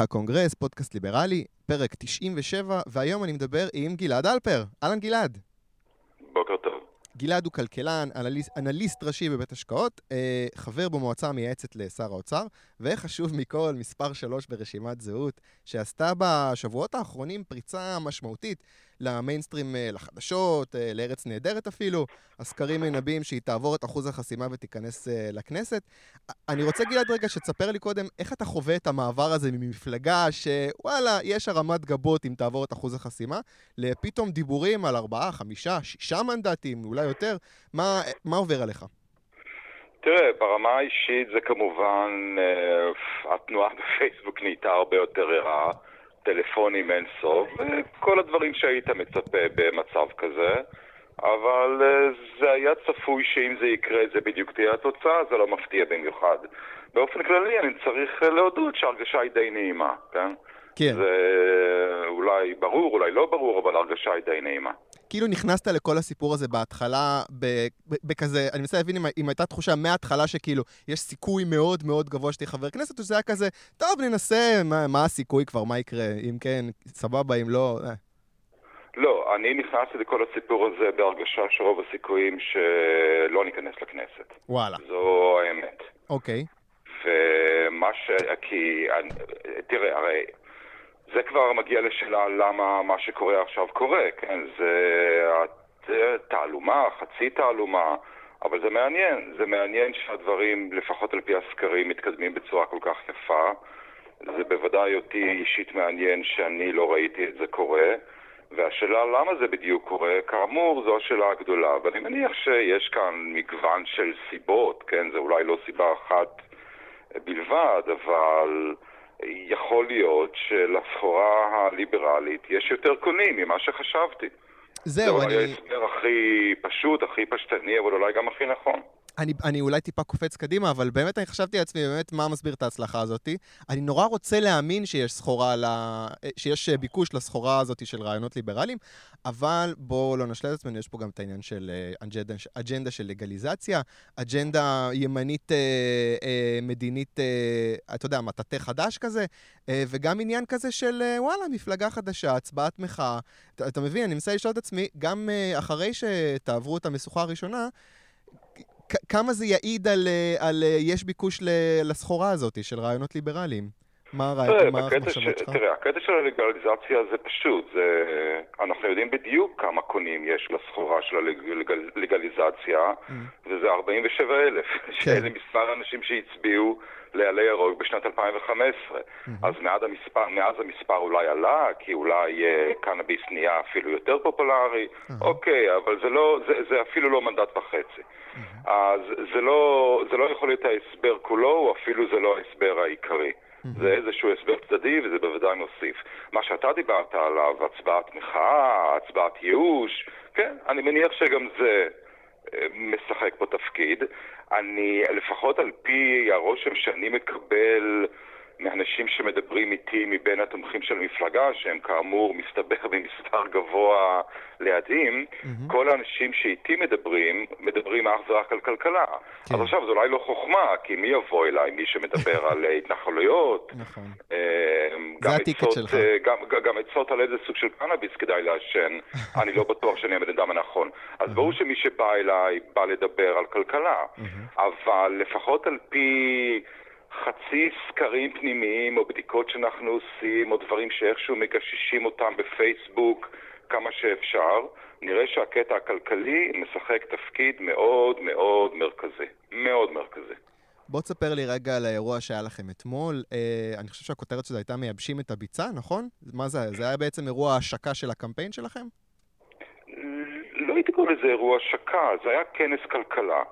הקונגרס, פודקאסט ליברלי, פרק 97, והיום אני מדבר עם גלעד אלפר. אהלן גלעד. בוקר טוב. גלעד הוא כלכלן, אנליסט, אנליסט ראשי בבית השקעות, אה, חבר במועצה המייעצת לשר האוצר, וחשוב מכל, מספר שלוש ברשימת זהות, שעשתה בשבועות האחרונים פריצה משמעותית למיינסטרים, אה, לחדשות, אה, לארץ נהדרת אפילו. הסקרים מנבאים שהיא תעבור את אחוז החסימה ותיכנס אה, לכנסת. אני רוצה, גלעד, רגע, שתספר לי קודם איך אתה חווה את המעבר הזה ממפלגה שוואלה, יש הרמת גבות אם תעבור את אחוז החסימה, לפתאום דיבורים על ארבעה, חמישה, שישה מנדטים, אולי יותר. מה, מה עובר עליך? תראה, ברמה האישית זה כמובן, התנועה בפייסבוק נהייתה הרבה יותר ערה, טלפונים אין סוף, וכל הדברים שהיית מצפה במצב כזה, אבל אה, זה היה צפוי שאם זה יקרה זה בדיוק תהיה התוצאה, זה לא מפתיע במיוחד. באופן כללי אני צריך להודות שההרגשה היא די נעימה, כן? כן. זה אולי ברור, אולי לא ברור, אבל ההרגשה היא די נעימה. כאילו נכנסת לכל הסיפור הזה בהתחלה, בכזה, אני מנסה להבין אם, אם הייתה תחושה מההתחלה שכאילו יש סיכוי מאוד מאוד גבוה שתהיה חבר כנסת, או שזה היה כזה, טוב, ננסה, מה, מה הסיכוי כבר, מה יקרה, אם כן, סבבה, אם לא... אה. לא, אני נכנסתי לכל הסיפור הזה בהרגשה שרוב הסיכויים שלא ניכנס לכנסת. וואלה. זו האמת. אוקיי. ומה ש... כי... תראה, הרי זה כבר מגיע לשאלה למה מה שקורה עכשיו קורה, כן? זה תעלומה, חצי תעלומה, אבל זה מעניין. זה מעניין שהדברים, לפחות על פי הסקרים, מתקדמים בצורה כל כך יפה. זה בוודאי אותי אישית מעניין שאני לא ראיתי את זה קורה. והשאלה למה זה בדיוק קורה, כאמור, זו השאלה הגדולה. ואני מניח שיש כאן מגוון של סיבות, כן? זה אולי לא סיבה אחת בלבד, אבל... יכול להיות שלסחורה הליברלית יש יותר קונים ממה שחשבתי. זהו, אני... זה ההסבר הכי פשוט, הכי פשטני, אבל אולי גם הכי נכון. אני, אני אולי טיפה קופץ קדימה, אבל באמת אני חשבתי לעצמי, באמת, מה מסביר את ההצלחה הזאת. אני נורא רוצה להאמין שיש סחורה, לה, שיש ביקוש לסחורה הזאת של רעיונות ליברליים, אבל בואו לא נשלה את עצמנו, יש פה גם את העניין של אה, אג'נדה, אג'נדה של לגליזציה, אג'נדה ימנית אה, אה, מדינית, אה, אתה יודע, מטאטא חדש כזה, אה, וגם עניין כזה של, אה, וואלה, מפלגה חדשה, הצבעת מחאה. אתה, אתה מבין, אני מנסה לשאול את עצמי, גם אה, אחרי שתעברו את המשוכה הראשונה, כמה זה יעיד על, אה, על אה, יש ביקוש לסחורה הזאת של רעיונות ליברליים? מה המחשבות שלך? תראה, הקטע של הלגליזציה זה פשוט, זה, אנחנו יודעים בדיוק כמה קונים יש לסחורה של הלגליזציה, mm. וזה 47 אלף, כן. שאלה מספר האנשים שהצביעו לעלי ירוק בשנת 2015. Mm-hmm. אז מאז המספר, מאז המספר אולי עלה, כי אולי uh, קנאביס נהיה אפילו יותר פופולרי. אוקיי, אבל זה, לא, זה, זה אפילו לא מנדט וחצי. אז זה לא, זה לא יכול להיות ההסבר כולו, או אפילו זה לא ההסבר העיקרי. Mm-hmm. זה איזשהו הסבר צדדי וזה בוודאי מוסיף. מה שאתה דיברת עליו, הצבעת מחאה, הצבעת ייאוש, כן, אני מניח שגם זה אה, משחק פה תפקיד. אני, לפחות על פי הרושם שאני מקבל מאנשים שמדברים איתי מבין התומכים של המפלגה, שהם כאמור מסתבך במספר גבוה לידים, mm-hmm. כל האנשים שאיתי מדברים, מדברים אך ורק על כלכלה. כן. אז עכשיו זו אולי לא חוכמה, כי מי יבוא אליי? מי שמדבר על התנחלויות. נכון. זה הטיקט שלך. אה, גם, גם עצות על איזה סוג של קנאביס כדאי לעשן, אני לא בטוח שאני הבן אדם הנכון. אז ברור שמי שבא אליי בא לדבר על כלכלה, אבל לפחות על פי... חצי סקרים פנימיים או בדיקות שאנחנו עושים או דברים שאיכשהו מגששים אותם בפייסבוק כמה שאפשר, נראה שהקטע הכלכלי משחק תפקיד מאוד מאוד מרכזי. מאוד מרכזי. בוא תספר לי רגע על האירוע שהיה לכם אתמול. אה, אני חושב שהכותרת שלה הייתה מייבשים את הביצה, נכון? מה זה היה? זה היה בעצם אירוע השקה של הקמפיין שלכם? לא הייתי קורא לזה אירוע השקה, זה היה כנס כלכלה.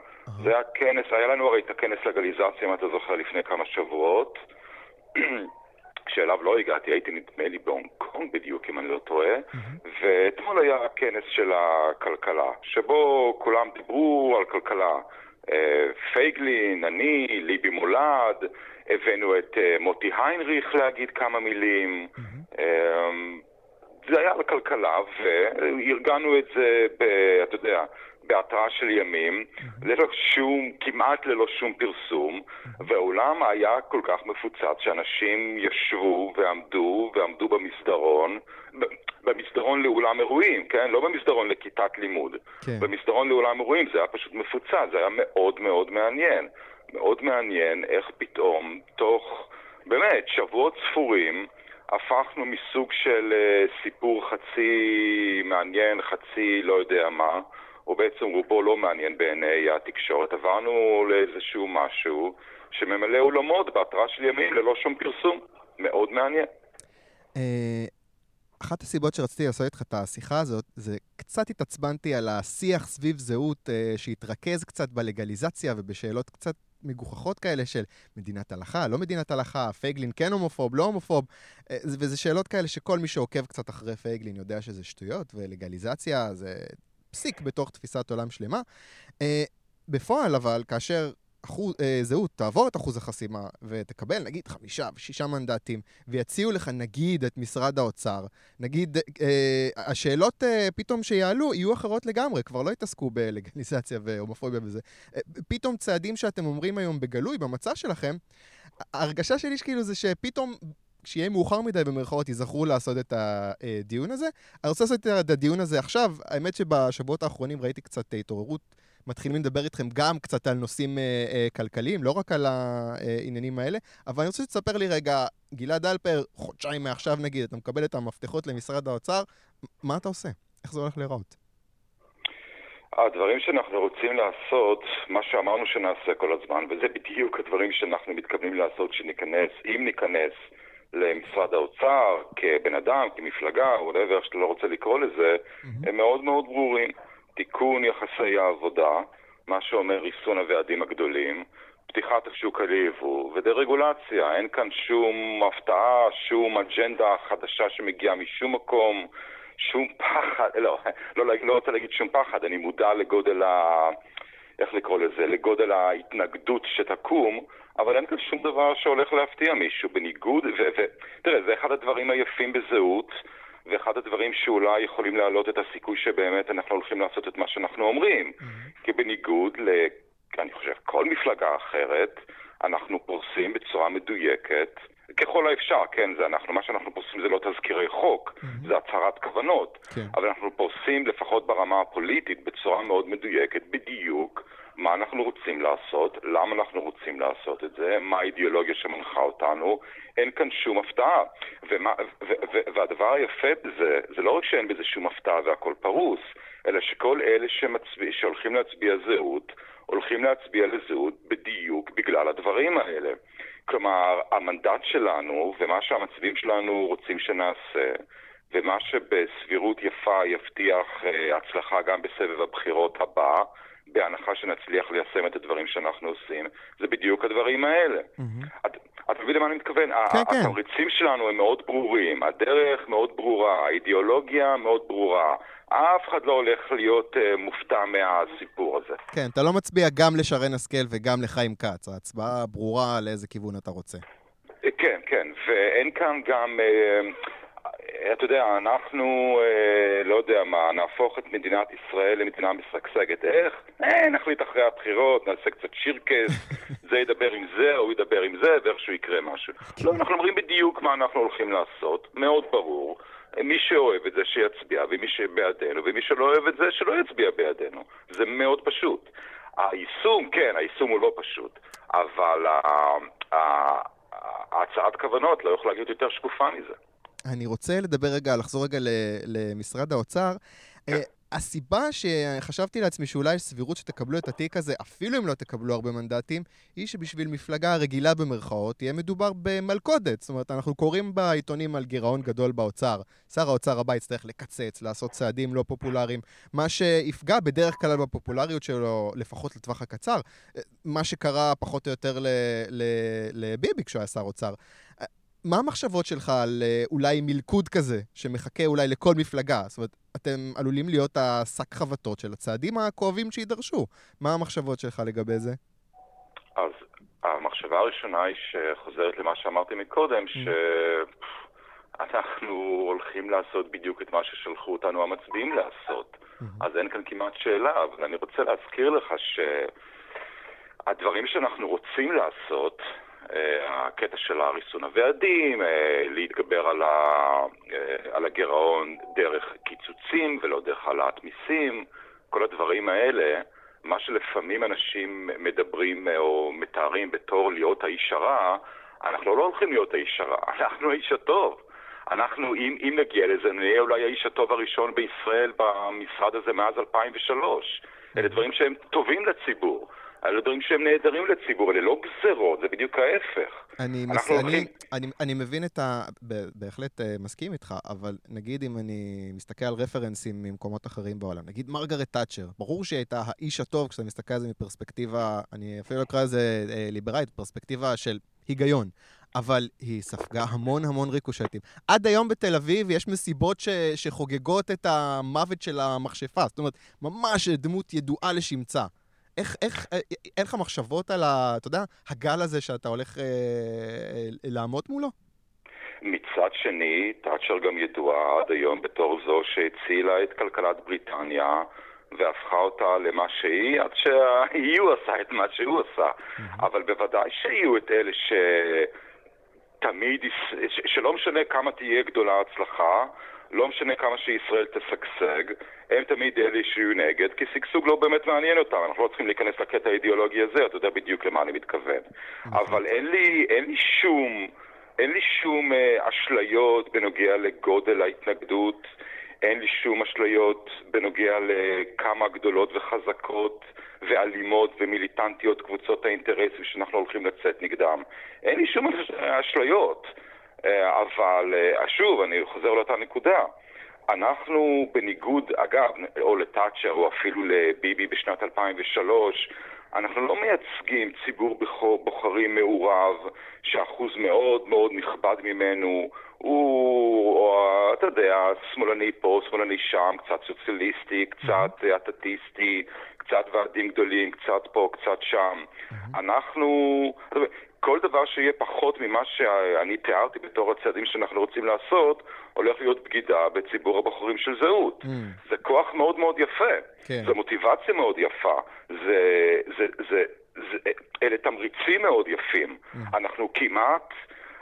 זה היה כנס, היה לנו הרי את הכנס לגליזציה, אם אתה זוכר, לפני כמה שבועות, שאליו לא הגעתי, הייתי נדמה לי בהונג קונג בדיוק, אם אני לא טועה, ואתמול היה הכנס של הכלכלה, שבו כולם דיברו על כלכלה. אה, פייגלין, אני, ליבי מולד, הבאנו את אה, מוטי היינריך להגיד כמה מילים. אה, זה היה על הכלכלה, וארגנו את זה, ב, אתה יודע, בהתראה של ימים, ללא שום, כמעט ללא שום פרסום, והאולם היה כל כך מפוצץ שאנשים ישבו ועמדו, ועמדו במסדרון, במסדרון לאולם אירועים, כן? לא במסדרון לכיתת לימוד. כן. במסדרון לאולם אירועים זה היה פשוט מפוצץ, זה היה מאוד מאוד מעניין. מאוד מעניין איך פתאום, תוך, באמת, שבועות ספורים, הפכנו מסוג של uh, סיפור חצי מעניין, חצי לא יודע מה, או בעצם רובו לא מעניין בעיני התקשורת. עברנו לאיזשהו משהו שממלא אולמות בהתראה של ימים ללא שום פרסום. מאוד מעניין. אה, אחת הסיבות שרציתי לעשות איתך את השיחה הזאת, זה קצת התעצבנתי על השיח סביב זהות אה, שהתרכז קצת בלגליזציה ובשאלות קצת מגוחכות כאלה של מדינת הלכה, לא מדינת הלכה, פייגלין כן הומופוב, לא הומופוב, אה, וזה שאלות כאלה שכל מי שעוקב קצת אחרי פייגלין יודע שזה שטויות, ולגליזציה זה פסיק בתוך תפיסת עולם שלמה. אה, בפועל אבל, כאשר אחוז, אה, זהות תעבור את אחוז החסימה ותקבל נגיד חמישה ושישה מנדטים ויציעו לך נגיד את משרד האוצר, נגיד אה, השאלות אה, פתאום שיעלו יהיו אחרות לגמרי, כבר לא יתעסקו בלגליזציה והומופוביה וזה. אה, פתאום צעדים שאתם אומרים היום בגלוי, במצע שלכם, ההרגשה שלי שכאילו זה שפתאום כשיהיה מאוחר מדי במרכאות, ייזכרו לעשות את הדיון הזה. אני רוצה לעשות את הדיון הזה עכשיו. האמת שבשבועות האחרונים ראיתי קצת התעוררות מתחילים לדבר איתכם גם קצת על נושאים אה, אה, כלכליים, לא רק על העניינים האלה, אבל אני רוצה שתספר לי רגע, גלעד אלפר, חודשיים מעכשיו נגיד, אתה מקבל את המפתחות למשרד האוצר, מה אתה עושה? איך זה הולך להיראות? הדברים שאנחנו רוצים לעשות, מה שאמרנו שנעשה כל הזמן, וזה בדיוק הדברים שאנחנו מתכוונים לעשות כשניכנס, אם ניכנס למשרד האוצר, כבן אדם, כמפלגה, או whatever שאתה לא רוצה לקרוא לזה, mm-hmm. הם מאוד מאוד ברורים. תיקון יחסי העבודה, מה שאומר ריסון הוועדים הגדולים, פתיחת השוק יבוא ודה-רגולציה. אין כאן שום הפתעה, שום אג'נדה חדשה שמגיעה משום מקום, שום פחד, לא, לא, לא רוצה להגיד שום פחד, אני מודע לגודל ה... איך לקרוא לזה? לגודל ההתנגדות שתקום, אבל אין כאן שום דבר שהולך להפתיע מישהו. בניגוד, ותראה, זה אחד הדברים היפים בזהות. ואחד הדברים שאולי יכולים להעלות את הסיכוי שבאמת אנחנו הולכים לעשות את מה שאנחנו אומרים. Mm-hmm. כי בניגוד ל... אני חושב, כל מפלגה אחרת, אנחנו פורסים בצורה מדויקת, ככל האפשר, כן, זה אנחנו, מה שאנחנו פורסים זה לא תזכירי חוק, mm-hmm. זה הצהרת כוונות, כן. אבל אנחנו פורסים לפחות ברמה הפוליטית בצורה מאוד מדויקת, בדיוק, מה אנחנו רוצים לעשות, למה אנחנו רוצים לעשות את זה, מה האידיאולוגיה שמנחה אותנו, אין כאן שום הפתעה. ומה, ו, ו, והדבר היפה בזה, זה לא רק שאין בזה שום הפתעה והכל פרוס, אלא שכל אלה שמצביע, שהולכים להצביע זהות, הולכים להצביע לזהות בדיוק בגלל הדברים האלה. כלומר, המנדט שלנו ומה שהמצביעים שלנו רוצים שנעשה, ומה שבסבירות יפה יבטיח uh, הצלחה גם בסבב הבחירות הבא, בהנחה שנצליח ליישם את הדברים שאנחנו עושים, זה בדיוק הדברים האלה. Mm-hmm. אתה מבין למה אני מתכוון? כן, כן. התמריצים שלנו הם מאוד ברורים, הדרך מאוד ברורה, האידיאולוגיה מאוד ברורה. אף אחד לא הולך להיות uh, מופתע מהסיפור הזה. כן, אתה לא מצביע גם לשרן השכל וגם לחיים כץ. ההצבעה ברורה לאיזה כיוון אתה רוצה. כן, כן, ואין כאן גם... Uh, אתה יודע, אנחנו, אה, לא יודע מה, נהפוך את מדינת ישראל למדינה משגשגת. איך? אה, נחליט אחרי הבחירות, נעשה קצת שירקס, זה ידבר עם זה, הוא ידבר עם זה, ואיכשהו יקרה משהו. לא, אנחנו אומרים בדיוק מה אנחנו הולכים לעשות, מאוד ברור. מי שאוהב את זה שיצביע, ומי שבעדנו, ומי שלא אוהב את זה שלא יצביע בעדנו. זה מאוד פשוט. היישום, כן, היישום הוא לא פשוט, אבל ההצעת כוונות לא יכולה להיות יותר שקופה מזה. אני רוצה לדבר רגע, לחזור רגע למשרד האוצר. כן. הסיבה שחשבתי לעצמי שאולי יש סבירות שתקבלו את התיק הזה, אפילו אם לא תקבלו הרבה מנדטים, היא שבשביל מפלגה רגילה במרכאות, יהיה מדובר במלכודת. זאת אומרת, אנחנו קוראים בעיתונים על גירעון גדול באוצר. שר האוצר הבא יצטרך לקצץ, לעשות צעדים לא פופולריים, מה שיפגע בדרך כלל בפופולריות שלו, לפחות לטווח הקצר. מה שקרה פחות או יותר לביבי כשהוא היה שר אוצר. מה המחשבות שלך על אה, אולי מלכוד כזה, שמחכה אולי לכל מפלגה? זאת אומרת, אתם עלולים להיות השק חבטות של הצעדים הכואבים שיידרשו. מה המחשבות שלך לגבי זה? אז המחשבה הראשונה היא שחוזרת למה שאמרתי מקודם, mm. שאנחנו הולכים לעשות בדיוק את מה ששלחו אותנו המצביעים לעשות. Mm-hmm. אז אין כאן כמעט שאלה, אבל אני רוצה להזכיר לך שהדברים שאנחנו רוצים לעשות הקטע של הריסון הוועדים, להתגבר על, ה, על הגירעון דרך קיצוצים ולא דרך העלאת מיסים, כל הדברים האלה, מה שלפעמים אנשים מדברים או מתארים בתור להיות האיש הרע, אנחנו לא הולכים להיות האיש הרע, אנחנו האיש הטוב. אנחנו, אם, אם נגיע לזה, נהיה אולי האיש הטוב הראשון בישראל במשרד הזה מאז 2003. אלה דברים שהם טובים לציבור. אלה דברים שהם נהדרים לציבור, אלה לא גזרות, ההפך. אני, מס... אני, הולכים... אני, אני מבין את ה... בהחלט uh, מסכים איתך, אבל נגיד אם אני מסתכל על רפרנסים ממקומות אחרים בעולם, נגיד מרגרט תאצ'ר, ברור שהיא הייתה האיש הטוב כשאתה מסתכל על זה מפרספקטיבה, אני אפילו אקרא לזה uh, ליברלית, פרספקטיבה של היגיון. אבל היא ספגה המון המון ריקושטים. עד היום בתל אביב יש מסיבות ש, שחוגגות את המוות של המכשפה. זאת אומרת, ממש דמות ידועה לשמצה. איך, איך, אה, אין לך מחשבות על ה... אתה יודע, הגל הזה שאתה הולך אה, אה, לעמוד מולו? מצד שני, תאצ'ר גם ידועה עד היום בתור זו שהצילה את כלכלת בריטניה והפכה אותה למה שהיא, עד שהיא עשה את מה שהוא עשה. אבל בוודאי שיהיו את אלה ש... תמיד, שלא משנה כמה תהיה גדולה ההצלחה, לא משנה כמה שישראל תשגשג, הם תמיד אלה שיהיו נגד, כי שגשוג לא באמת מעניין אותם, אנחנו לא צריכים להיכנס לקטע האידיאולוגי הזה, אתה יודע בדיוק למה אני מתכוון. נכון. אבל אין לי, אין לי שום, אין לי שום uh, אשליות בנוגע לגודל ההתנגדות, אין לי שום אשליות בנוגע לכמה גדולות וחזקות ואלימות ומיליטנטיות קבוצות האינטרסים שאנחנו הולכים לצאת נגדם. אין לי שום אשליות. אה, אבל אה, שוב, אני חוזר לאותה נקודה. אנחנו בניגוד, אגב, או לתאצ'ר או אפילו לביבי בשנת 2003, אנחנו לא מייצגים ציבור בוחרים מעורב, שאחוז מאוד מאוד נכבד ממנו הוא, אתה יודע, שמאלני פה, שמאלני שם, קצת סוציאליסטי, קצת אטטיסטי, קצת ועדים גדולים, קצת פה, קצת שם. אנחנו, כל דבר שיהיה פחות ממה שאני תיארתי בתור הצעדים שאנחנו רוצים לעשות, הולך להיות בגידה בציבור הבוחרים של זהות. Mm. זה כוח מאוד מאוד יפה, כן. זו מוטיבציה מאוד יפה, זה, זה, זה, זה, אלה תמריצים מאוד יפים. Mm. אנחנו כמעט,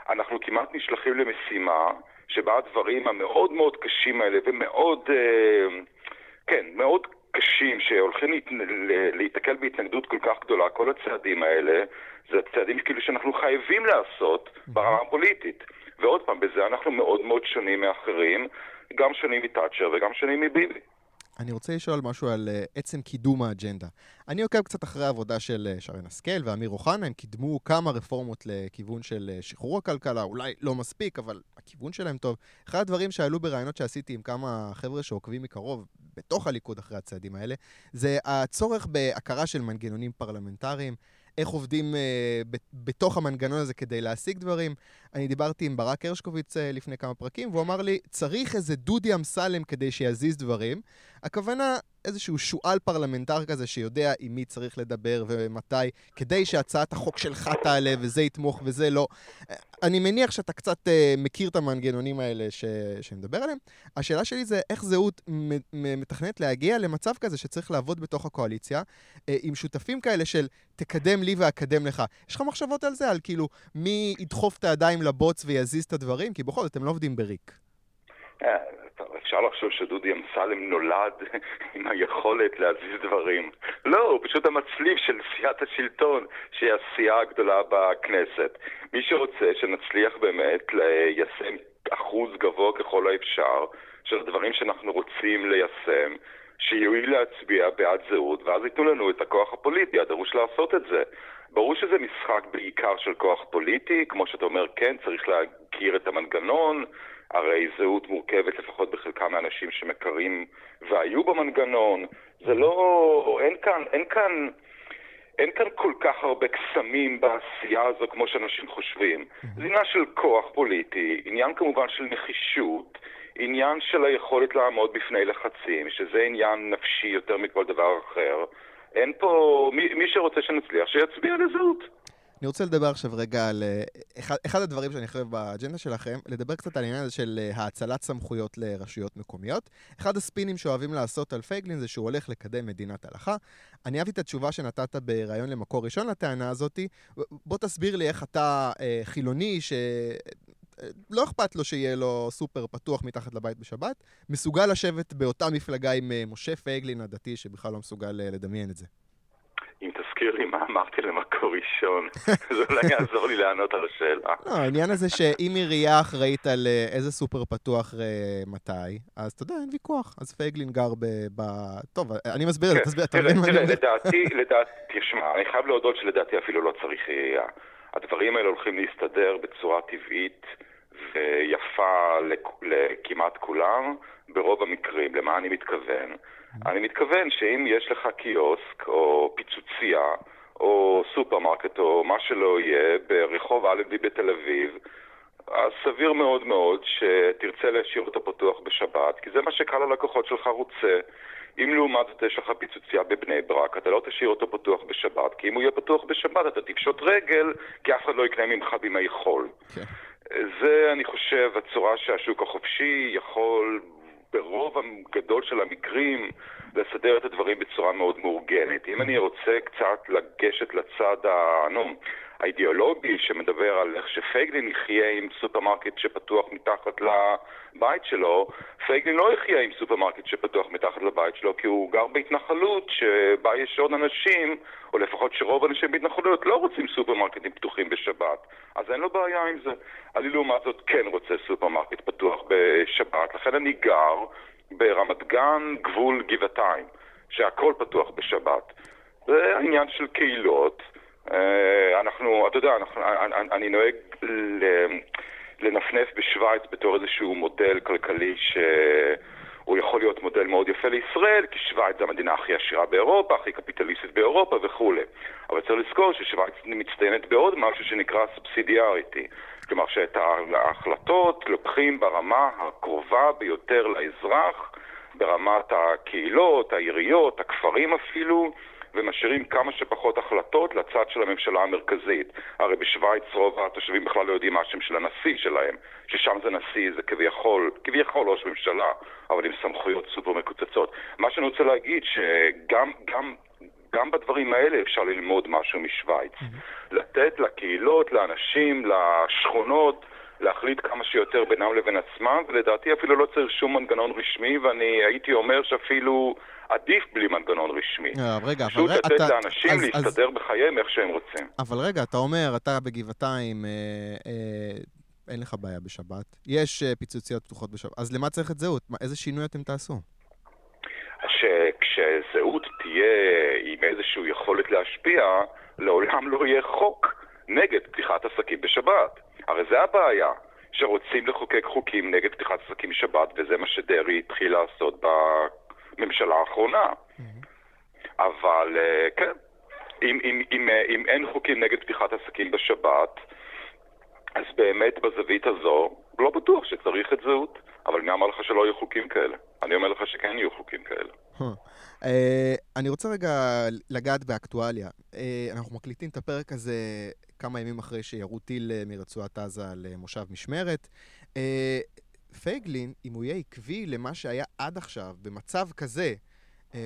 אנחנו כמעט נשלחים למשימה שבה הדברים המאוד מאוד קשים האלה ומאוד, אה, כן, מאוד קשים שהולכים להיתקל בהתנגדות כל כך גדולה, כל הצעדים האלה, זה צעדים כאילו שאנחנו חייבים לעשות ברמה הפוליטית. ועוד פעם, בזה אנחנו מאוד מאוד שונים מאחרים, גם שונים מתאצ'ר וגם שונים מביבי. אני רוצה לשאול משהו על uh, עצם קידום האג'נדה. אני עוקב קצת אחרי העבודה של uh, שרן השכל ואמיר אוחנה, הם קידמו כמה רפורמות לכיוון של uh, שחרור הכלכלה, אולי לא מספיק, אבל הכיוון שלהם טוב. אחד הדברים שעלו בראיונות שעשיתי עם כמה חבר'ה שעוקבים מקרוב, בתוך הליכוד אחרי הצעדים האלה, זה הצורך בהכרה של מנגנונים פרלמנטריים. איך עובדים אה, בתוך המנגנון הזה כדי להשיג דברים. אני דיברתי עם ברק הרשקוביץ אה, לפני כמה פרקים, והוא אמר לי, צריך איזה דודי אמסלם כדי שיזיז דברים. הכוונה, איזשהו שועל פרלמנטר כזה שיודע עם מי צריך לדבר ומתי, כדי שהצעת החוק שלך תעלה וזה יתמוך וזה לא. אני מניח שאתה קצת אה, מכיר את המנגנונים האלה ש... שמדבר עליהם. השאלה שלי זה איך זהות מתכננת להגיע למצב כזה שצריך לעבוד בתוך הקואליציה, uh, עם שותפים כאלה של תקדם לי ואקדם לך. יש לך מחשבות על זה? על כאילו מי ידחוף את הידיים לבוץ ויזיז את הדברים? כי בכל זאת, אתם לא עובדים בריק. אפשר לחשוב שדודי אמסלם נולד עם היכולת להזיז דברים. לא, הוא פשוט המצליף של סיעת השלטון, שהיא הסיעה הגדולה בכנסת. מי שרוצה שנצליח באמת ליישם אחוז גבוה ככל האפשר של הדברים שאנחנו רוצים ליישם, שיואיל להצביע בעד זהות, ואז ייתנו לנו את הכוח הפוליטי הדרוש לעשות את זה. ברור שזה משחק בעיקר של כוח פוליטי, כמו שאתה אומר, כן, צריך להכיר את המנגנון, הרי זהות מורכבת לפחות בחלקם מאנשים שמכרים והיו במנגנון. זה לא... אין כאן... אין כאן... אין כאן כל כך הרבה קסמים בעשייה הזו כמו שאנשים חושבים. זה עניין של כוח פוליטי, עניין כמובן של נחישות, עניין של היכולת לעמוד בפני לחצים, שזה עניין נפשי יותר מכל דבר אחר. אין פה... מי, מי שרוצה שנצליח, שיצביע לזהות. אני רוצה לדבר עכשיו רגע על אה, אחד, אחד הדברים שאני חושב באג'נדה שלכם, לדבר קצת על העניין הזה של אה, האצלת סמכויות לרשויות מקומיות. אחד הספינים שאוהבים לעשות על פייגלין זה שהוא הולך לקדם מדינת הלכה. אני אהבתי את התשובה שנתת בריאיון למקור ראשון לטענה הזאת. בוא תסביר לי איך אתה אה, חילוני ש... לא אכפת לו שיהיה לו סופר פתוח מתחת לבית בשבת, מסוגל לשבת באותה מפלגה עם אה, משה פייגלין הדתי, שבכלל לא מסוגל אה, לדמיין את זה. אם תזכיר לי מה אמרתי למקור ראשון, זה אולי יעזור לי לענות על השאלה. לא, העניין הזה שאם עירייה אחראית על אה, איזה סופר פתוח מתי, אז אתה יודע, אין ויכוח. אז פייגלין גר ב... טוב, אני מסביר את זה, כן. תסביר, אתה מבין מה אני אומר? לדעתי, לדעתי, תשמע, אני חייב להודות שלדעתי אפילו לא צריך עירייה. הדברים האלה הולכים להסתדר בצורה טבעית ויפה לכמעט כולם, ברוב המקרים. למה אני מתכוון? אני מתכוון שאם יש לך קיוסק או פיצוצייה או סופרמרקט או מה שלא יהיה ברחוב אלנבי בתל אביב, אז סביר מאוד מאוד שתרצה להשאיר אותו פתוח בשבת, כי זה מה שקהל הלקוחות שלך רוצה. אם לעומת זאת יש לך פיצוצייה בבני ברק, אתה לא תשאיר אותו פתוח בשבת, כי אם הוא יהיה פתוח בשבת אתה תפשוט רגל, כי אף אחד לא יקנה ממך בימי חול. אוקיי. כן. זה, אני חושב, הצורה שהשוק החופשי יכול ברוב הגדול של המקרים לסדר את הדברים בצורה מאוד מאורגנת. אם אני רוצה קצת לגשת לצד ה... נו, האידיאולוגי שמדבר על איך שפייגלין יחיה עם סופרמרקט שפתוח מתחת לבית שלו, פייגלין לא יחיה עם סופרמרקט שפתוח מתחת לבית שלו כי הוא גר בהתנחלות שבה יש עוד אנשים, או לפחות שרוב האנשים בהתנחלויות לא רוצים סופרמרקטים פתוחים בשבת, אז אין לו בעיה עם זה. אני לעומת זאת כן רוצה סופרמרקט פתוח בשבת, לכן אני גר ברמת גן, גבול גבעתיים, שהכל פתוח בשבת. זה עניין של קהילות. אה, אנחנו, אתה יודע, אנחנו, אני, אני נוהג לנפנף בשוויץ בתור איזשהו מודל כלכלי שהוא יכול להיות מודל מאוד יפה לישראל, כי שוויץ זו המדינה הכי עשירה באירופה, הכי קפיטליסטית באירופה וכולי. אבל צריך לזכור ששוויץ מצטיינת בעוד משהו שנקרא סובסידיאריטי. כלומר שאת ההחלטות לוקחים ברמה הקרובה ביותר לאזרח, ברמת הקהילות, העיריות, הכפרים אפילו, ומשאירים כמה שפחות החלטות לצד של הממשלה המרכזית. הרי בשוויץ רוב התושבים בכלל לא יודעים מה השם של הנשיא שלהם, ששם זה נשיא, זה כביכול, כביכול ראש ממשלה, אבל עם סמכויות סופר מקוצצות. מה שאני רוצה להגיד, שגם גם, גם בדברים האלה אפשר ללמוד משהו משוויץ. Mm-hmm. לתת לקהילות, לאנשים, לשכונות, להחליט כמה שיותר בינם לבין עצמם, ולדעתי אפילו לא צריך שום מנגנון רשמי, ואני הייתי אומר שאפילו עדיף בלי מנגנון רשמי. אה, רגע, אבל רגע, אתה... פשוט לתת לאנשים אז, להסתדר אז... בחייהם איך שהם רוצים. אבל רגע, אתה אומר, אתה בגבעתיים, אה, אה, אין לך בעיה בשבת, יש אה, פיצוציות פתוחות בשבת, אז למה צריך את זהות? מה, איזה שינוי אתם תעשו? שכשזהות תהיה עם איזושהי יכולת להשפיע, לעולם לא יהיה חוק נגד פתיחת עסקים בשבת. הרי זה הבעיה, שרוצים לחוקק חוקים נגד פתיחת עסקים בשבת, וזה מה שדרעי התחיל לעשות בממשלה האחרונה. אבל אה, כן, אם, אם, אם, אה, אם אין חוקים נגד פתיחת עסקים בשבת, אז באמת בזווית הזו, לא בטוח שצריך את זהות. אבל מי אמר לך שלא יהיו חוקים כאלה? אני אומר לך שכן יהיו חוקים כאלה. אה, אני רוצה רגע לגעת באקטואליה. אנחנו מקליטים את הפרק הזה כמה ימים אחרי שירו טיל אה, מרצועת עזה למושב אה, משמרת. אה, פייגלין, אם הוא יהיה עקבי למה שהיה עד עכשיו, במצב כזה,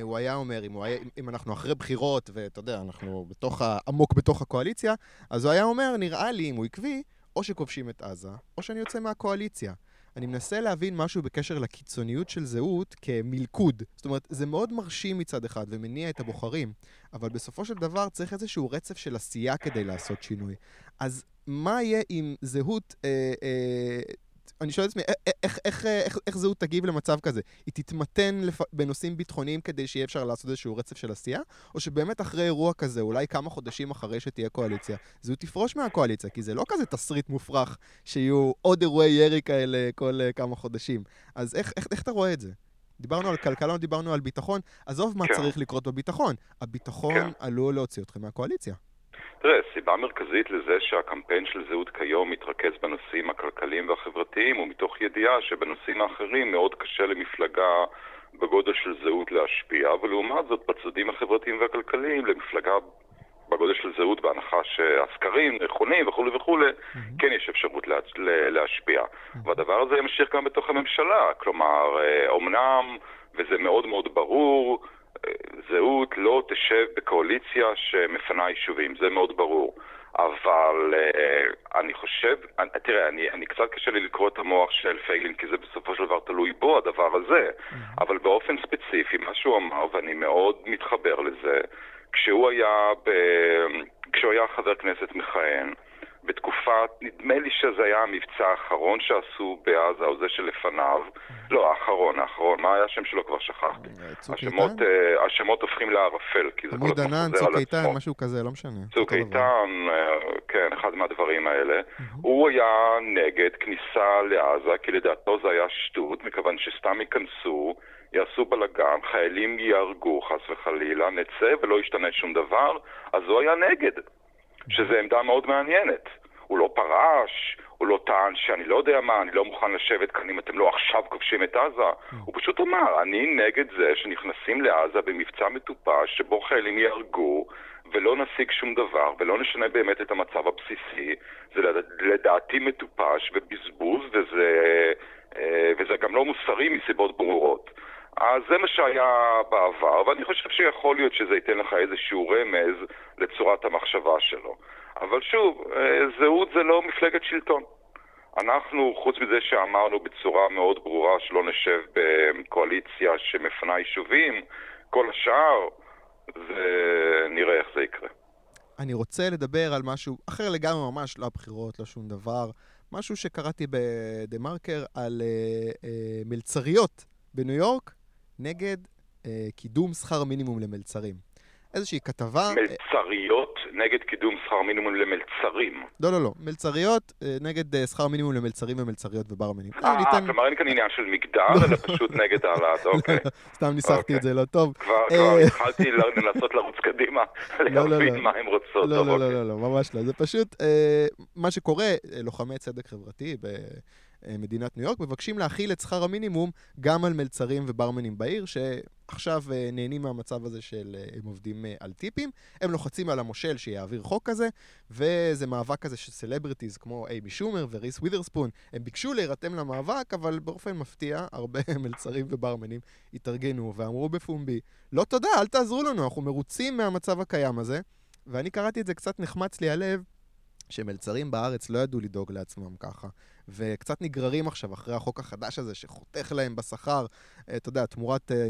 הוא היה אומר, אם, היה, אם אנחנו אחרי בחירות, ואתה יודע, אנחנו בתוך, עמוק בתוך הקואליציה, אז הוא היה אומר, נראה לי, אם הוא עקבי, או שכובשים את עזה, או שאני יוצא מהקואליציה. אני מנסה להבין משהו בקשר לקיצוניות של זהות כמלכוד. זאת אומרת, זה מאוד מרשים מצד אחד ומניע את הבוחרים, אבל בסופו של דבר צריך איזשהו רצף של עשייה כדי לעשות שינוי. אז מה יהיה אם זהות אה, אה, אני שואל את עצמי, איך, איך, איך, איך זהות תגיב למצב כזה? היא תתמתן לפ... בנושאים ביטחוניים כדי שיהיה אפשר לעשות איזשהו רצף של עשייה? או שבאמת אחרי אירוע כזה, אולי כמה חודשים אחרי שתהיה קואליציה, זהות תפרוש מהקואליציה? כי זה לא כזה תסריט מופרך שיהיו עוד אירועי ירי כאלה כל uh, כמה חודשים. אז איך, איך, איך אתה רואה את זה? דיברנו על כלכלה, דיברנו על ביטחון. עזוב מה כן. צריך לקרות בביטחון. הביטחון כן. עלול להוציא אתכם מהקואליציה. תראה, סיבה מרכזית לזה שהקמפיין של זהות כיום מתרכז בנושאים הכלכליים והחברתיים הוא מתוך ידיעה שבנושאים האחרים מאוד קשה למפלגה בגודל של זהות להשפיע, ולעומת זאת בצדדים החברתיים והכלכליים למפלגה גודל של זהות בהנחה שהסקרים נכונים וכולי וכולי, mm-hmm. כן יש אפשרות לה, להשפיע. Mm-hmm. והדבר הזה ימשיך גם בתוך הממשלה, כלומר, אומנם, וזה מאוד מאוד ברור, זהות לא תשב בקואליציה שמפנה יישובים, זה מאוד ברור. אבל uh, אני חושב, אני, תראה, אני, אני קצת קשה לי לקרוא את המוח של פייגלין, כי זה בסופו של דבר תלוי בו, הדבר הזה. Mm-hmm. אבל באופן ספציפי, מה שהוא אמר, ואני מאוד מתחבר לזה, כשהוא היה, ב... כשהוא היה חבר כנסת מכהן, בתקופת, נדמה לי שזה היה המבצע האחרון שעשו בעזה, או זה שלפניו. לא, האחרון, האחרון. מה היה השם שלו? כבר שכחתי. צוק איתן? אה, השמות הופכים לערפל, כי זה כל הזמן עמוד ענן, צוק איתן, משהו כזה, לא משנה. צוק איתן, אה, כן, אחד מהדברים האלה. הוא היה נגד כניסה לעזה, כי לדעתו זה היה שטות, מכיוון שסתם ייכנסו. יעשו בלאגן, חיילים ייהרגו חס וחלילה, נצא ולא ישתנה שום דבר, אז הוא היה נגד. שזו עמדה מאוד מעניינת. הוא לא פרש, הוא לא טען שאני לא יודע מה, אני לא מוכן לשבת כאן אם אתם לא עכשיו כובשים את עזה. Mm. הוא פשוט אמר, אני נגד זה שנכנסים לעזה במבצע מטופש שבו חיילים יהרגו ולא נשיג שום דבר ולא נשנה באמת את המצב הבסיסי. זה לדעתי מטופש ובזבוז וזה, אה, וזה גם לא מוסרי מסיבות ברורות. אז זה מה שהיה בעבר, ואני חושב שיכול להיות שזה ייתן לך איזשהו רמז לצורת המחשבה שלו. אבל שוב, אה, זהות זה לא מפלגת שלטון. אנחנו, חוץ מזה שאמרנו בצורה מאוד ברורה שלא נשב בקואליציה שמפנה יישובים, כל השאר, זה... נראה איך זה יקרה. אני רוצה לדבר על משהו אחר לגמרי, ממש לא הבחירות, לא שום דבר. משהו שקראתי בדה-מרקר על uh, uh, מלצריות בניו יורק נגד uh, קידום שכר מינימום למלצרים. איזושהי כתבה... מלצריות נגד קידום שכר מינימום למלצרים. לא, לא, לא. מלצריות אה, נגד אה, שכר מינימום למלצרים ומלצריות וברמנים. אה, ניתן... כלומר אין כאן עניין של מגדר, אלא פשוט נגד העלאת, אוקיי. סתם ניסחתי את זה לא טוב. כבר התחלתי לנסות לרוץ קדימה, להבין מה הן רוצות. לא, לא, לא, לא, ממש לא. זה פשוט מה שקורה, לוחמי צדק חברתי מדינת ניו יורק, מבקשים להחיל את שכר המינימום גם על מלצרים וברמנים בעיר, שעכשיו אה, נהנים מהמצב הזה של אה, הם עובדים אה, על טיפים. הם לוחצים על המושל שיעביר חוק כזה, וזה מאבק כזה של סלבריטיז כמו איימי שומר וריס וית'רספון. הם ביקשו להירתם למאבק, אבל באופן מפתיע, הרבה מלצרים וברמנים התארגנו ואמרו בפומבי, לא תודה, אל תעזרו לנו, אנחנו מרוצים מהמצב הקיים הזה. ואני קראתי את זה, קצת נחמץ לי הלב, שמלצרים בארץ לא ידעו לדאוג לעצמם ככה. וקצת נגררים עכשיו אחרי החוק החדש הזה שחותך להם בשכר, אה, אתה יודע, תמורת אה,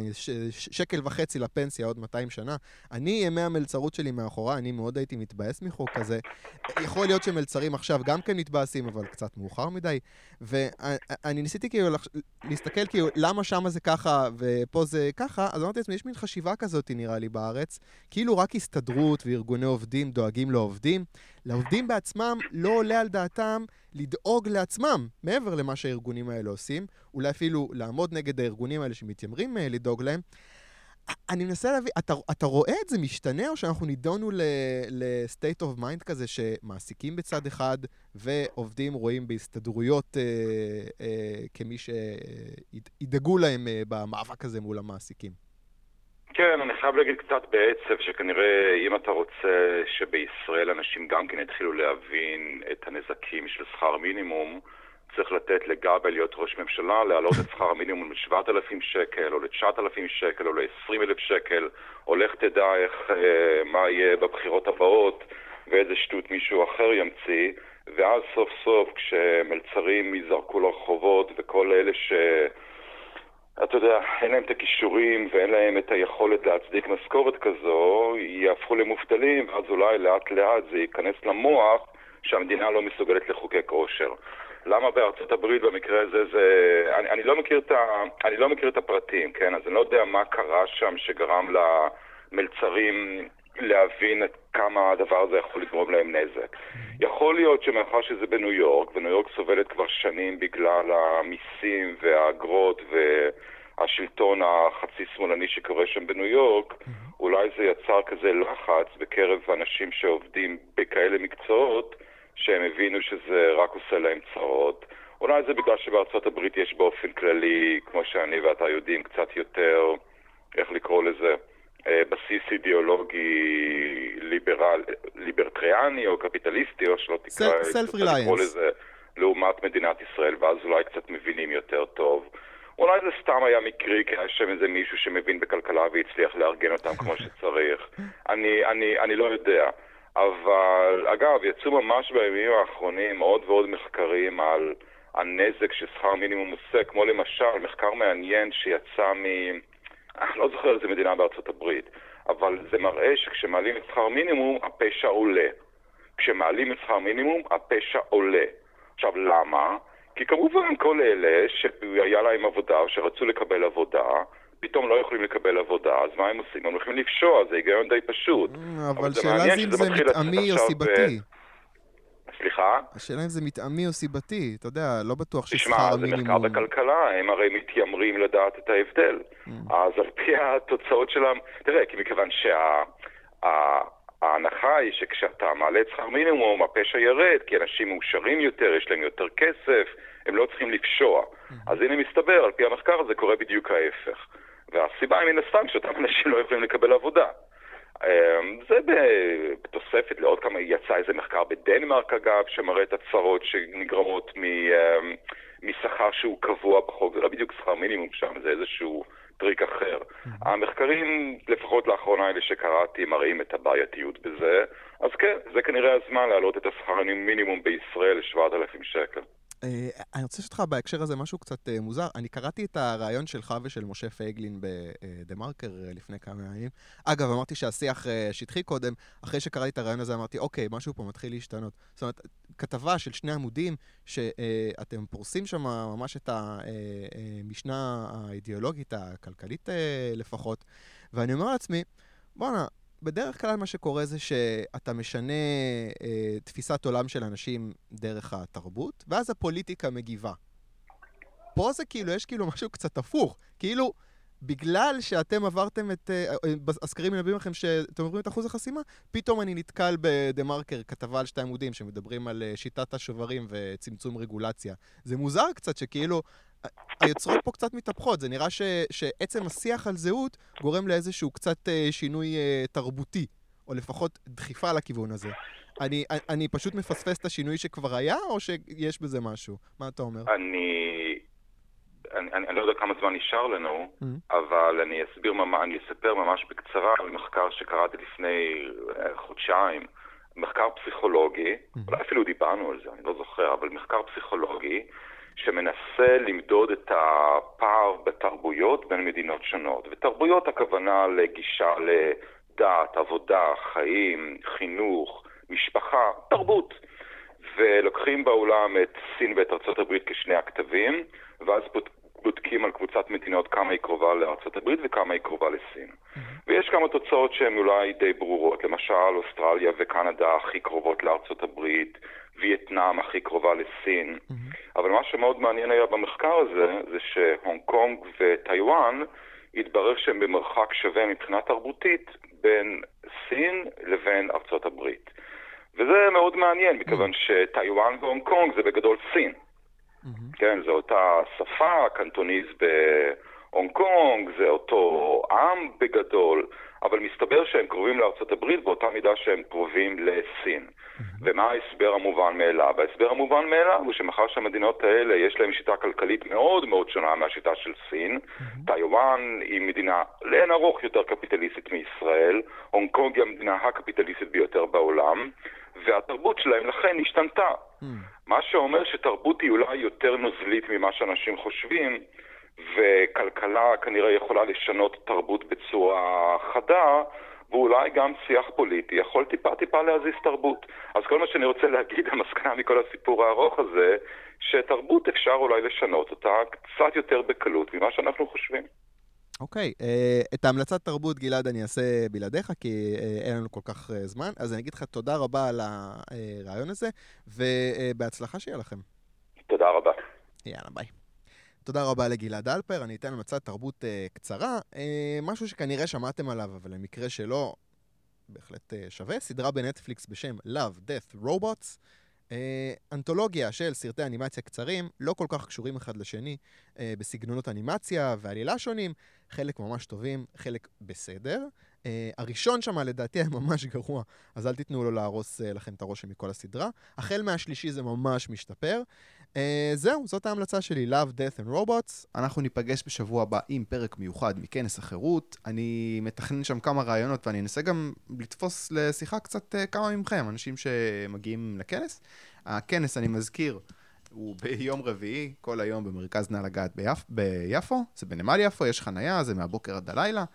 שקל וחצי לפנסיה עוד 200 שנה. אני, ימי המלצרות שלי מאחורי, אני מאוד הייתי מתבאס מחוק כזה. יכול להיות שמלצרים עכשיו גם כן מתבאסים, אבל קצת מאוחר מדי. ואני ניסיתי כאילו להסתכל כאילו למה שם זה ככה ופה זה ככה, אז אמרתי לעצמי, יש מין חשיבה כזאת נראה לי בארץ, כאילו רק הסתדרות וארגוני עובדים דואגים לעובדים. לעובדים בעצמם לא עולה על דעתם לדאוג לעצמם, מעבר למה שהארגונים האלה עושים, אולי אפילו לעמוד נגד הארגונים האלה שמתיימרים uh, לדאוג להם. אני מנסה להבין, אתה, אתה רואה את זה משתנה, או שאנחנו נידונו ל-state of mind כזה, שמעסיקים בצד אחד, ועובדים רואים בהסתדרויות אה, אה, כמי שידאגו להם אה, במאבק הזה מול המעסיקים? כן, אני חייב להגיד קצת בעצב, שכנראה אם אתה רוצה שבישראל אנשים גם כן יתחילו להבין את הנזקים של שכר מינימום, צריך לתת לגבי להיות ראש ממשלה, להעלות את שכר המינימום ל-7,000 שקל, או ל-9,000 שקל, או ל-20,000 שקל, או לך תדע איך, אה, מה יהיה בבחירות הבאות, ואיזה שטות מישהו אחר ימציא, ואז סוף סוף כשמלצרים ייזרקו לרחובות, וכל אלה ש... אתה יודע, אין להם את הכישורים ואין להם את היכולת להצדיק משכורת כזו, יהפכו למובטלים, ואז אולי לאט לאט זה ייכנס למוח שהמדינה לא מסוגלת לחוקק עושר. למה בארצות הברית במקרה הזה זה... אני, אני, לא מכיר את ה... אני לא מכיר את הפרטים, כן? אז אני לא יודע מה קרה שם שגרם למלצרים להבין את כמה הדבר הזה יכול לגרום להם נזק. יכול להיות שמאחר שזה בניו יורק, וניו יורק סובלת כבר שנים בגלל המיסים והאגרות והשלטון החצי שמאלני שקורה שם בניו יורק, אולי זה יצר כזה לחץ בקרב אנשים שעובדים בכאלה מקצועות, שהם הבינו שזה רק עושה להם צרות. אולי זה בגלל שבארצות הברית יש באופן כללי, כמו שאני ואתה יודעים, קצת יותר, איך לקרוא לזה, בסיס אידיאולוגי ליברל, ליברטריאני או קפיטליסטי, או שלא תקרא, סלף ריליינס. לעומת מדינת ישראל, ואז אולי קצת מבינים יותר טוב. אולי זה סתם היה מקרי, כי היה שם איזה מישהו שמבין בכלכלה והצליח לארגן אותם כמו שצריך. אני, אני, אני לא יודע. אבל, אגב, יצאו ממש בימים האחרונים עוד ועוד מחקרים על הנזק ששכר מינימום עושה, כמו למשל מחקר מעניין שיצא מ... אני לא זוכר איזה מדינה בארצות הברית, אבל זה מראה שכשמעלים את שכר מינימום, הפשע עולה. כשמעלים את שכר מינימום, הפשע עולה. עכשיו, למה? כי כמובן כל אלה שהיה להם עבודה שרצו לקבל עבודה, פתאום לא יכולים לקבל עבודה, אז מה הם עושים? הם הולכים לפשוע, זה היגיון די פשוט. אה, אבל שאלה זה אם זה מתאמי או סיבתי. סליחה? השאלה אם זה מתאמי או סיבתי, אתה יודע, לא בטוח ששכר המינימום... תשמע, זה מחקר בכלכלה, הם הרי מתיימרים לדעת את ההבדל. Mm. אז על פי התוצאות שלהם, תראה, כי מכיוון שה... ההנחה היא שכשאתה מעלה את שכר מינימום, הפשע ירד, כי אנשים מאושרים יותר, יש להם יותר כסף, הם לא צריכים לפשוע. Mm-hmm. אז הנה מסתבר, על פי המחקר הזה קורה בדיוק ההפך. והסיבה היא מן הסתם שאותם אנשים לא יכולים לקבל עבודה. אמ, זה בתוספת לעוד כמה, יצא איזה מחקר בדנמרק אגב, שמראה את הצרות שנגרמות אמ, משכר שהוא קבוע בחוק, זה לא בדיוק שכר מינימום שם, זה איזשהו טריק אחר. המחקרים, לפחות לאחרונה אלה שקראתי, מראים את הבעייתיות בזה, אז כן, זה כנראה הזמן להעלות את השכר המינימום בישראל ל-7,000 שקל. אה, אני רוצה לשאול אותך בהקשר הזה משהו קצת אה, מוזר. אני קראתי את הריאיון שלך ושל משה פייגלין בדה מרקר אה, לפני כמה ימים. אגב, אמרתי שהשיח שטחי קודם, אחרי שקראתי את הריאיון הזה אמרתי, אוקיי, משהו פה מתחיל להשתנות. זאת אומרת, כתבה של שני עמודים, שאתם פורסים שם ממש את המשנה האידיאולוגית, הכלכלית לפחות, ואני אומר לעצמי, בואנה, בדרך כלל מה שקורה זה שאתה משנה אה, תפיסת עולם של אנשים דרך התרבות, ואז הפוליטיקה מגיבה. פה זה כאילו, יש כאילו משהו קצת הפוך. כאילו, בגלל שאתם עברתם את... אה, אה, הסקרים מלווים לכם שאתם עוברים את אחוז החסימה, פתאום אני נתקל בדה מרקר, כתבה על שתי עמודים שמדברים על אה, שיטת השוברים וצמצום רגולציה. זה מוזר קצת שכאילו היוצרות פה קצת מתהפכות, זה נראה ש, שעצם השיח על זהות גורם לאיזשהו קצת אה, שינוי אה, תרבותי, או לפחות דחיפה לכיוון הזה. אני, אני פשוט מפספס את השינוי שכבר היה, או שיש בזה משהו? מה אתה אומר? אני... אני, אני, אני לא יודע כמה זמן נשאר לנו, mm-hmm. אבל אני אסביר, אני אספר ממש בקצרה על מחקר שקראתי לפני אה, חודשיים, מחקר פסיכולוגי, mm-hmm. אולי אפילו דיברנו על זה, אני לא זוכר, אבל מחקר פסיכולוגי, שמנסה למדוד את הפער בתרבויות בין מדינות שונות. ותרבויות הכוונה לגישה לדת, עבודה, חיים, חינוך, משפחה, תרבות. ולוקחים בעולם את סין ואת ארה"ב כשני הכתבים, ואז בודקים על קבוצת מדינות כמה היא קרובה לארה"ב וכמה היא קרובה לסין. Mm-hmm. ויש כמה תוצאות שהן אולי די ברורות, למשל אוסטרליה וקנדה הכי קרובות לארה"ב, וייטנאם הכי קרובה לסין. Mm-hmm. אבל מה שמאוד מעניין היה במחקר הזה, זה שהונג קונג וטיוואן, התברר שהם במרחק שווה מבחינה תרבותית בין סין לבין ארצות הברית. וזה מאוד מעניין, מכיוון שטיוואן והונג קונג זה בגדול סין. Mm-hmm. כן, זו אותה שפה, Cantonese בהונג קונג, זה אותו עם בגדול, אבל מסתבר שהם קרובים לארצות הברית באותה מידה שהם קרובים לסין. ומה ההסבר המובן מאליו? ההסבר המובן מאליו הוא שמאחר שהמדינות האלה יש להן שיטה כלכלית מאוד מאוד שונה מהשיטה של סין. טיוואן היא מדינה לאין ארוך יותר קפיטליסטית מישראל, הונג קונג היא המדינה הקפיטליסטית ביותר בעולם, והתרבות שלהם לכן השתנתה. מה שאומר שתרבות היא אולי יותר נוזלית ממה שאנשים חושבים, וכלכלה כנראה יכולה לשנות תרבות בצורה חדה, ואולי גם שיח פוליטי יכול טיפה טיפה להזיז תרבות. אז כל מה שאני רוצה להגיד, המסקנה מכל הסיפור הארוך הזה, שתרבות אפשר אולי לשנות אותה קצת יותר בקלות ממה שאנחנו חושבים. אוקיי, okay, uh, את ההמלצת תרבות, גלעד, אני אעשה בלעדיך, כי uh, אין לנו כל כך uh, זמן. אז אני אגיד לך תודה רבה על הרעיון הזה, ובהצלחה שיהיה לכם. תודה רבה. יאללה, ביי. תודה רבה לגלעד אלפר, אני אתן המלצת תרבות uh, קצרה, uh, משהו שכנראה שמעתם עליו, אבל למקרה שלא, בהחלט uh, שווה, סדרה בנטפליקס בשם Love, Death, Robots. אה, אנתולוגיה של סרטי אנימציה קצרים, לא כל כך קשורים אחד לשני, אה, בסגנונות אנימציה ועלילה שונים, חלק ממש טובים, חלק בסדר. אה, הראשון שם לדעתי היה ממש גרוע, אז אל תיתנו לו להרוס אה, לכם את הרושם מכל הסדרה. החל מהשלישי זה ממש משתפר. אה, זהו, זאת ההמלצה שלי, Love, Death and Robots. אנחנו ניפגש בשבוע הבא עם פרק מיוחד מכנס החירות. אני מתכנן שם כמה רעיונות ואני אנסה גם לתפוס לשיחה קצת אה, כמה מכם, אנשים שמגיעים לכנס. הכנס, אני מזכיר, הוא ביום רביעי, כל היום במרכז נא לגעת ביפ, ביפו, זה בנמל יפו, יש חנייה, זה מהבוקר עד הלילה.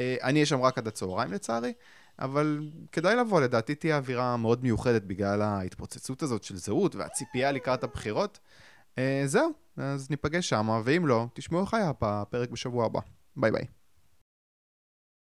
אה, אני אהיה שם רק עד הצהריים לצערי, אבל כדאי לבוא, לדעתי תהיה אווירה מאוד מיוחדת בגלל ההתפוצצות הזאת של זהות והציפייה לקראת הבחירות. אה, זהו, אז ניפגש שם, ואם לא, תשמעו היה בפרק בשבוע הבא. ביי ביי.